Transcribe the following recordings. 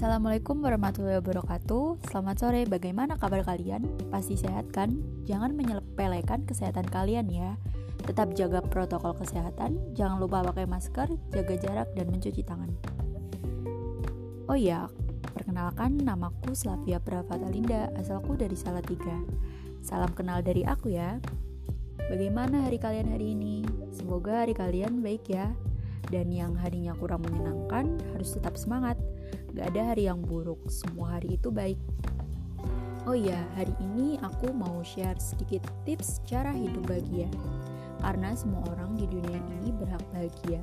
Assalamualaikum warahmatullahi wabarakatuh. Selamat sore, bagaimana kabar kalian? Pasti sehat kan? Jangan menyepelekan kesehatan kalian ya. Tetap jaga protokol kesehatan. Jangan lupa pakai masker, jaga jarak, dan mencuci tangan. Oh iya, perkenalkan namaku Slavia Pravatalinda Asalku dari Salatiga. Salam kenal dari aku ya. Bagaimana hari kalian hari ini? Semoga hari kalian baik ya. Dan yang harinya kurang menyenangkan harus tetap semangat. Gak ada hari yang buruk, semua hari itu baik. Oh iya, hari ini aku mau share sedikit tips cara hidup bahagia. Karena semua orang di dunia ini berhak bahagia.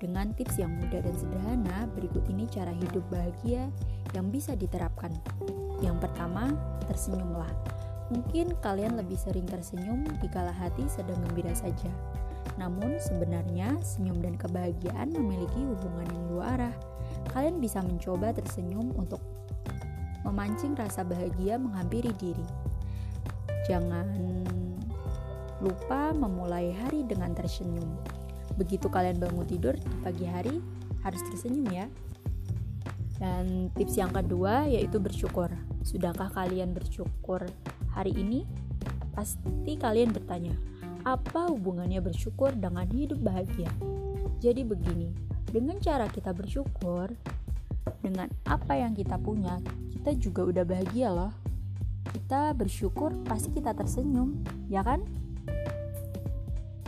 Dengan tips yang mudah dan sederhana, berikut ini cara hidup bahagia yang bisa diterapkan. Yang pertama, tersenyumlah. Mungkin kalian lebih sering tersenyum dikala hati sedang gembira saja. Namun sebenarnya senyum dan kebahagiaan memiliki hubungan yang dua arah. Kalian bisa mencoba tersenyum untuk memancing rasa bahagia menghampiri diri. Jangan lupa memulai hari dengan tersenyum. Begitu kalian bangun tidur di pagi hari, harus tersenyum ya. Dan tips yang kedua yaitu bersyukur. Sudahkah kalian bersyukur hari ini? Pasti kalian bertanya, apa hubungannya bersyukur dengan hidup bahagia? Jadi begini, dengan cara kita bersyukur, dengan apa yang kita punya, kita juga udah bahagia loh. Kita bersyukur pasti kita tersenyum, ya kan?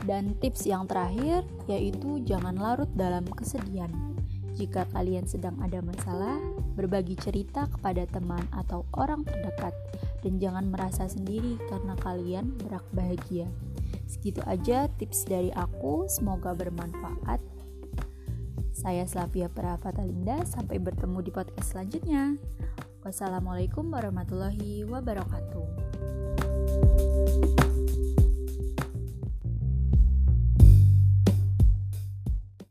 Dan tips yang terakhir yaitu jangan larut dalam kesedihan. Jika kalian sedang ada masalah, berbagi cerita kepada teman atau orang terdekat dan jangan merasa sendiri karena kalian berak bahagia. Segitu aja tips dari aku, semoga bermanfaat. Saya Slavia Pravatalinda, sampai bertemu di podcast selanjutnya. Wassalamualaikum warahmatullahi wabarakatuh.